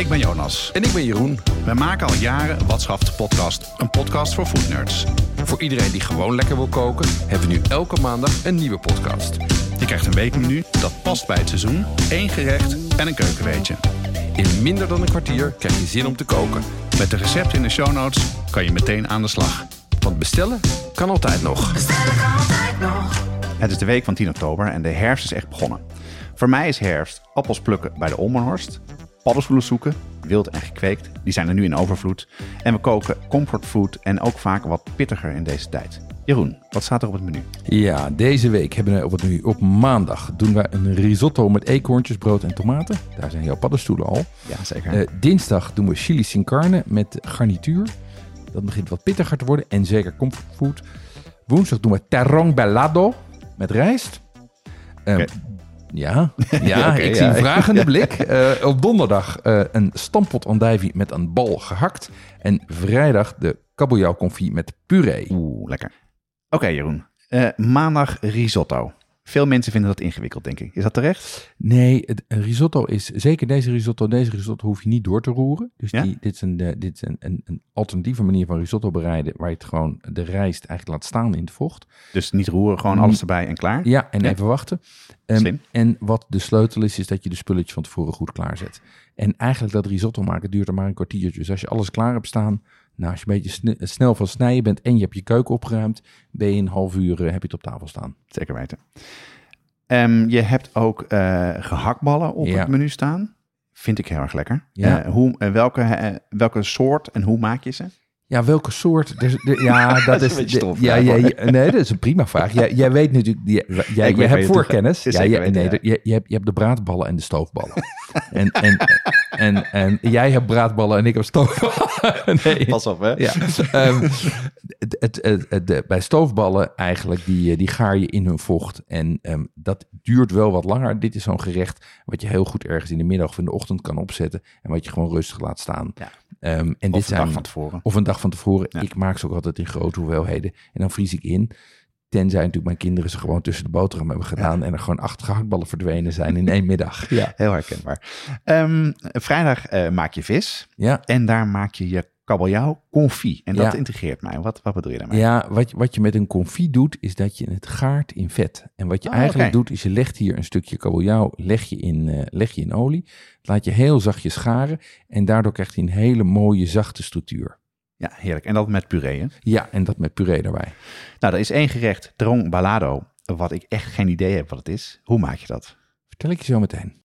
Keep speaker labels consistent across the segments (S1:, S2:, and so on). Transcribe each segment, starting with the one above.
S1: Ik ben Jonas.
S2: En ik ben Jeroen.
S1: We maken al jaren Wat schaft de podcast, een podcast voor foodnerds.
S2: Voor iedereen die gewoon lekker wil koken, hebben we nu elke maandag een nieuwe podcast.
S1: Je krijgt een weekmenu dat past bij het seizoen, één gerecht en een keukenweetje.
S2: In minder dan een kwartier krijg je zin om te koken.
S1: Met de recepten in de show notes kan je meteen aan de slag.
S2: Want bestellen kan altijd nog.
S1: Het is de week van 10 oktober en de herfst is echt begonnen. Voor mij is herfst appels plukken bij de Olmenhorst, paddenstoelen zoeken, wild en gekweekt, die zijn er nu in overvloed. En we koken comfortfood en ook vaak wat pittiger in deze tijd. Jeroen, wat staat er op het menu?
S3: Ja, deze week hebben we op het menu op maandag doen wij een risotto met eekhoorntjes, brood en tomaten. Daar zijn jouw paddenstoelen al.
S1: Ja, zeker.
S3: Eh, dinsdag doen we chili sin carne met garnituur. Dat begint wat pittiger te worden en zeker comfortfood. Woensdag doen we terrong bellado met rijst.
S1: Oké.
S3: Ja, ja ik
S1: ja.
S3: zie een vragende blik. Eh, op donderdag eh, een stampot andijvie met een bal gehakt. En vrijdag de kabeljauw confit met puree.
S1: Oeh, lekker. Oké, Jeroen. Eh, maandag risotto. Veel mensen vinden dat ingewikkeld, denk ik. Is dat terecht?
S3: Nee, het risotto is zeker deze risotto. Deze risotto hoef je niet door te roeren. Dus
S1: Ja?
S3: die, dit is, een, eh, dit is een, een, een alternatieve manier van risotto bereiden. Waar je het gewoon de rijst eigenlijk laat staan in het vocht.
S1: Dus niet roeren, gewoon alles erbij en klaar.
S3: Ja, en
S1: Ja.
S3: even wachten. Ehm,
S1: Slim.
S3: en wat de sleutel is, is dat je de spulletjes van tevoren goed klaarzet. En eigenlijk dat risotto maken duurt er maar een kwartiertje. Dus als je alles klaar hebt staan, nou, als je een beetje sne- snel van snijden bent en je hebt je keuken opgeruimd, ben je een half uur eh, heb je het op tafel staan.
S1: Zeker weten. Ehm, je hebt ook eh, gehaktballen op
S3: Ja.
S1: het menu staan. Vind ik heel erg lekker.
S3: Ja.
S1: Eh, hoe, eh, welke, eh, welke soort en hoe maak je ze?
S3: Ja, welke soort? Er, er- ja, dat,
S1: is
S3: ja, ja, nee, dat is een prima vraag. Jij, jij weet natuurlijk, jij, jij, jij hebt voorkennis. Ja, ja, nee, de- je, je, hebt, je hebt de braadballen en de stoofballen. en, en, en, en jij hebt braadballen en ik heb stoofballen. nee.
S1: Pas op, hè?
S3: Ja, ehm, het, het, het, het- de- bij stoofballen eigenlijk, die, eh, die gaar je in hun vocht. En ehm, dat duurt wel wat langer. Dit is zo'n gerecht wat je heel goed ergens in de middag of in de ochtend kan opzetten. En wat je gewoon rustig laat staan.
S1: Ja.
S3: Ehm, en
S1: Of
S3: dit
S1: een
S3: zijn,
S1: dag van tevoren.
S3: Of een dag van tevoren.
S1: Ja.
S3: Ik maak ze ook altijd in grote hoeveelheden. En dan vries ik in. Tenzij natuurlijk mijn kinderen ze gewoon tussen de boterham hebben gedaan. En er gewoon acht gehaktballen verdwenen zijn in één middag. Ja.
S1: Heel herkenbaar. Ehm, vrijdag eh, maak je vis.
S3: Ja.
S1: En daar maak je je kabeljauw confit. En dat
S3: Ja.
S1: integreert mij. Wat, wat bedoel je daarmee?
S3: Ja, wat, je- wat je met een confit doet, is dat je het gaart in vet. En wat je
S1: Oh,
S3: eigenlijk doet, is je legt hier een stukje kabeljauw leg je in, eh, leg je in olie. Laat je heel zachtjes scharen. En daardoor krijgt hij een hele mooie, zachte structuur.
S1: Ja, heerlijk. En dat met puree, hè?
S3: Ja, en dat met puree erbij.
S1: Nou, er is één gerecht, trong balado, wat ik echt geen idee heb wat het is. Hoe maak je dat?
S3: Vertel ik je zo meteen.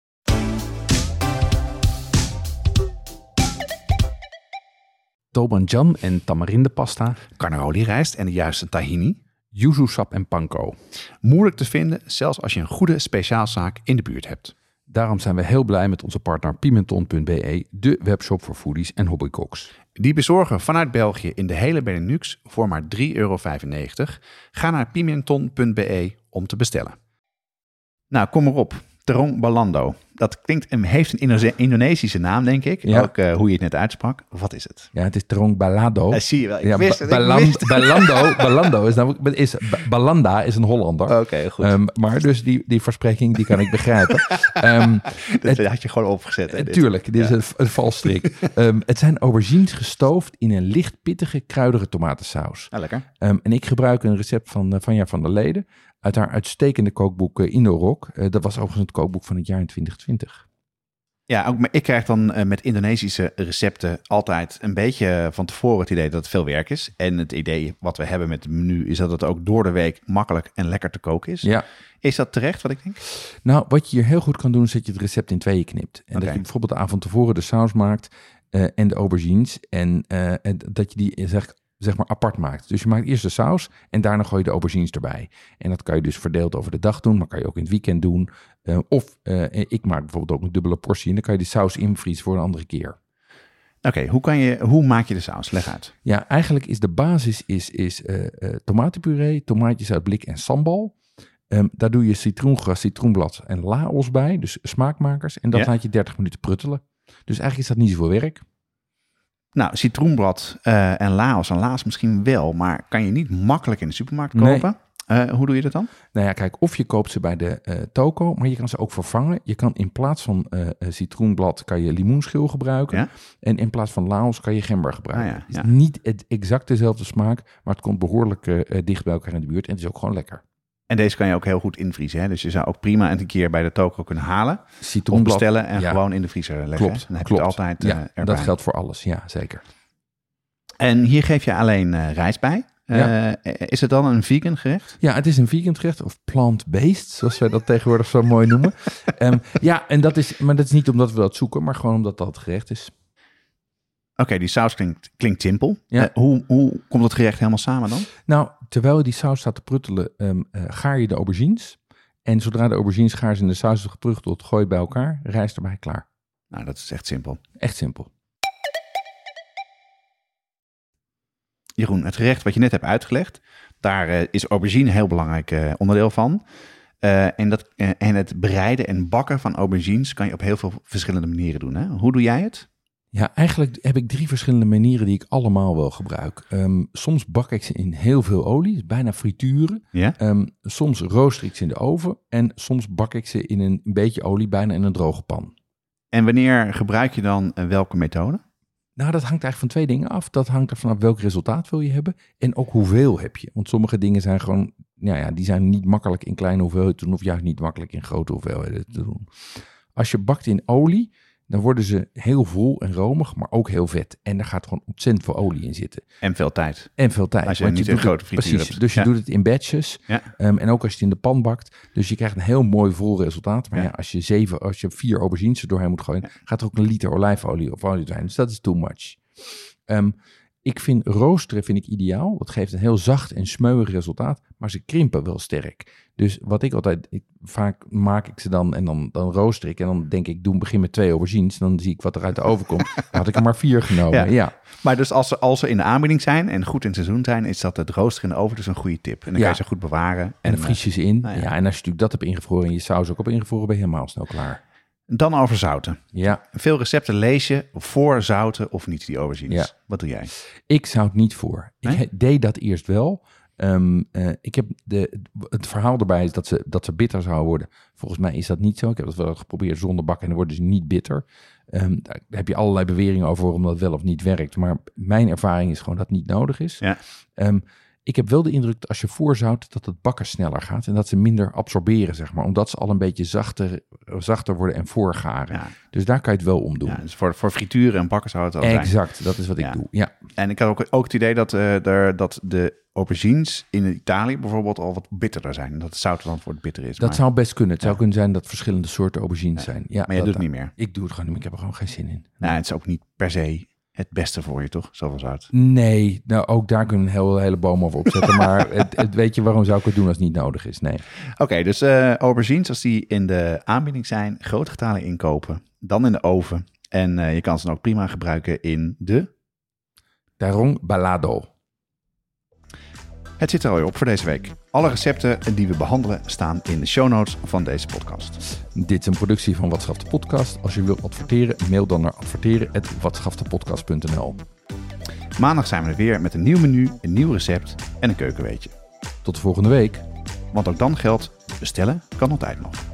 S2: Tobanjan en tamarindepasta,
S1: Carnaroli rijst en de juiste tahini.
S2: yuzu sap en panko.
S1: Moeilijk te vinden, zelfs als je een goede speciaalzaak in de buurt hebt.
S2: Daarom zijn we heel blij met onze partner Pimenton.be, de webshop voor foodies en hobbycooks.
S1: Die bezorgen vanuit België in de hele Benelux voor maar 3,95 euro. Ga naar pimenton.be om te bestellen. Nou, kom erop. Terong Balando. Dat klinkt, en heeft een Indo- Indonesische naam, denk ik.
S3: Ja.
S1: Ook eh, hoe je het net uitsprak. Wat is het?
S3: Ja, het is terong balado.
S1: Eh, zie je wel. Ik
S3: ja,
S1: wist het. ik wist
S3: balando, balando is namelijk, is, ba- balanda is een Hollander.
S1: Oké, goed.
S3: Ehm, maar dus die, die verspreking, die kan ik begrijpen. Ehm
S1: dat had je gewoon opgezet. Hè, dit.
S3: Tuurlijk, dit is een, een valstrik. Ehm, het zijn aubergines gestoofd in een licht pittige, kruidige tomatensaus.
S1: Nou, lekker.
S3: En ik gebruik een recept van eh, Vanja van der Leden uit haar uitstekende kookboek uh, Indorok. Eh, dat was overigens het kookboek van het jaar in 2020.
S1: Ja, ook, maar ik krijg dan eh, met Indonesische recepten altijd een beetje van tevoren het idee dat het veel werk is. En het idee wat we hebben met het menu is dat het ook door de week makkelijk en lekker te koken is.
S3: Ja,
S1: Is dat terecht wat ik denk?
S3: nou wat je hier heel goed kan doen is dat je het recept in tweeën knipt. En dat je bijvoorbeeld de avond tevoren de saus maakt eh, en de aubergines. En, eh, en dat je die eh, zeg, zeg maar apart maakt. Dus je maakt eerst de saus en daarna gooi je de aubergines erbij. En dat kan je dus verdeeld over de dag doen, maar kan je ook in het weekend doen. Eh, of eh, ik maak bijvoorbeeld ook een dubbele portie en dan kan je die saus invriezen voor een andere keer.
S1: Oké, hoe hoe, je, hoe maak je de saus? Leg uit.
S3: Ja, eigenlijk is de basis is, is eh, tomatenpuree, tomaatjes uit blik en sambal. Ehm, daar doe je citroengras, citroenblad en laos bij, dus smaakmakers. En dat
S1: Ja.
S3: laat je 30 minuten pruttelen. Dus eigenlijk is dat niet zoveel werk.
S1: Nou, citroenblad eh, en laos. En laos misschien wel, maar kan je niet makkelijk in de supermarkt
S3: Nee.
S1: kopen. Eh, hoe doe je dat dan?
S3: Nou ja, kijk, of je koopt ze bij de eh, toko, maar je kan ze ook vervangen. Je kan in plaats van citroenblad kan je limoenschil gebruiken.
S1: Ja?
S3: En in plaats van laos kan je gember gebruiken.
S1: Ah ja,
S3: Het is niet het exact dezelfde smaak, maar het komt behoorlijk eh, eh, dicht bij elkaar in de buurt. En het is ook gewoon lekker.
S1: En deze kan je ook heel goed invriezen. Hè? Dus je zou ook prima een keer bij de toko kunnen halen. Of
S3: Citroenblad.
S1: bestellen en
S3: ja.
S1: gewoon in de vriezer leggen.
S3: Klopt,
S1: Dan heb
S3: klopt.
S1: je het altijd
S3: ja,
S1: eh, erbij.
S3: dat geldt voor alles. Ja, zeker.
S1: En hier geef je alleen eh, rijst bij.
S3: Ja.
S1: Eh, is het dan een vegan gerecht?
S3: Ja, het is een vegan gerecht of plant-based, zoals wij dat tegenwoordig zo mooi noemen. Ehm, ja, en dat is, maar dat is niet omdat we dat zoeken, maar gewoon omdat dat het gerecht is.
S1: Oké, die saus klinkt, klinkt simpel.
S3: Ja.
S1: Eh, hoe, hoe komt het gerecht helemaal samen dan?
S3: Nou, terwijl je die saus staat te pruttelen, ehm, eh, gaar je de aubergines. En zodra de aubergines gaar zijn en de saus is geprutteld, gooi je het bij elkaar, rijst erbij, klaar.
S1: Nou, dat is echt simpel.
S3: Echt simpel.
S1: Jeroen, het gerecht wat je net hebt uitgelegd, daar eh, is aubergine een heel belangrijk onderdeel van. En, dat, en het bereiden en bakken van aubergines kan je op heel veel verschillende manieren doen. Hè? Hoe doe jij het?
S3: Ja, eigenlijk heb ik drie verschillende manieren die ik allemaal wel gebruik. Ehm, soms bak ik ze in heel veel olie, bijna frituren.
S1: Ja?
S3: Ehm, soms rooster ik ze in de oven. En soms bak ik ze in een beetje olie, bijna in een droge pan.
S1: En wanneer gebruik je dan eh, welke methode?
S3: Nou, dat hangt eigenlijk van twee dingen af. Dat hangt er vanaf welk resultaat wil je hebben en ook hoeveel heb je. Want sommige dingen zijn gewoon, nou ja, die zijn niet makkelijk in kleine hoeveelheden te doen of juist niet makkelijk in grote hoeveelheden te doen. Als je bakt in olie, dan worden ze heel vol en romig, maar ook heel vet. En daar gaat gewoon ontzettend veel olie in zitten.
S1: En veel tijd.
S3: En veel tijd.
S1: Als je
S3: want
S1: niet een
S3: doet het-
S1: grote frituur
S3: Precies,
S1: hebt.
S3: dus je doet het in batches.
S1: Ja.
S3: Ehm, en ook als je het in de pan bakt. Dus je krijgt een heel mooi vol resultaat. Maar
S1: Ja.
S3: ja, als je zeven, als je vier aubergines er doorheen moet gooien, gaat er ook een liter olijfolie of olie doorheen. Dus dat is too much. Ehm, ik vind roosteren vind ik ideaal. Dat geeft een heel zacht en smeuig resultaat, maar ze krimpen wel sterk. Dus wat ik altijd, ik, vaak maak ik ze dan en dan, dan rooster ik en dan denk ik, doe begin met twee aubergines. Dan zie ik wat er uit de oven komt. Dan had ik er maar vier genomen.
S1: Ja.
S3: Ja,
S1: Maar dus als ze, als ze in de aanbieding zijn en goed in het seizoen zijn, is dat het roosteren in de oven dus een goede tip. En dan
S3: Ja.
S1: kan je ze goed bewaren.
S3: en dan
S1: eh,
S3: vries je ze in.
S1: nou
S3: ja.
S1: ja.
S3: en als je natuurlijk dat hebt ingevroren en je saus ook op ingevroren, ben je helemaal snel klaar.
S1: Dan over zouten.
S3: Ja,
S1: Veel recepten lees je voor zouten of niet, die aubergines.
S3: Ja.
S1: Wat doe jij?
S3: Ik zou het niet voor. Ik
S1: Nee?
S3: deed dat eerst wel. Ehm, eh, ik heb de, het verhaal erbij is dat ze, dat ze bitter zouden worden. Volgens mij is dat niet zo. Ik heb dat wel geprobeerd zonder bakken en dan worden ze niet bitter. Ehm, daar heb je allerlei beweringen over waarom dat wel of niet werkt. Maar mijn ervaring is gewoon dat het niet nodig is.
S1: Ja.
S3: Ehm, ik heb wel de indruk dat als je voorzout, dat het bakken sneller gaat. En dat ze minder absorberen, zeg maar. Omdat ze al een beetje zachter, zachter worden en voorgaren.
S1: Ja.
S3: Dus daar kan je het wel om doen.
S1: Ja, dus voor, voor frituren en bakken zou het al zijn.
S3: exact, dat is wat ik
S1: Ja.
S3: doe. Ja.
S1: En ik had ook, ook het idee dat, eh, er, dat de aubergines in Italië bijvoorbeeld al wat bitterder zijn. Dat het zoutenland wordt bitter is.
S3: Dat
S1: maar,
S3: zou best kunnen. Het zou kunnen zijn dat verschillende soorten aubergines zijn. Ja,
S1: maar je
S3: dat-
S1: doet het niet meer.
S3: Ik doe het gewoon niet meer. Ik heb er gewoon geen zin in.
S1: Nou, het is ook niet per se het beste voor je, toch? Zoveel zout.
S3: Nee, nou ook daar kunnen we een hele, hele boom over opzetten. maar het, het, weet je, waarom zou ik het doen als het niet nodig is? Nee.
S1: Oké, dus eh, aubergines, als die in de aanbieding zijn, grote getalen inkopen, dan in de oven. En eh, je kan ze dan ook prima gebruiken in de...
S3: Daarom balado.
S1: Het zit er alweer op voor deze week. Alle recepten die we behandelen staan in de show notes van deze podcast.
S3: Dit is een productie van Wat Schaft de Podcast. Als je wilt adverteren, mail dan naar adverteren.watschaftepodcast.nl
S1: Maandag zijn we er weer met een nieuw menu, een nieuw recept en een keukenweetje.
S3: Tot de volgende week.
S1: Want ook dan geldt, bestellen kan altijd nog.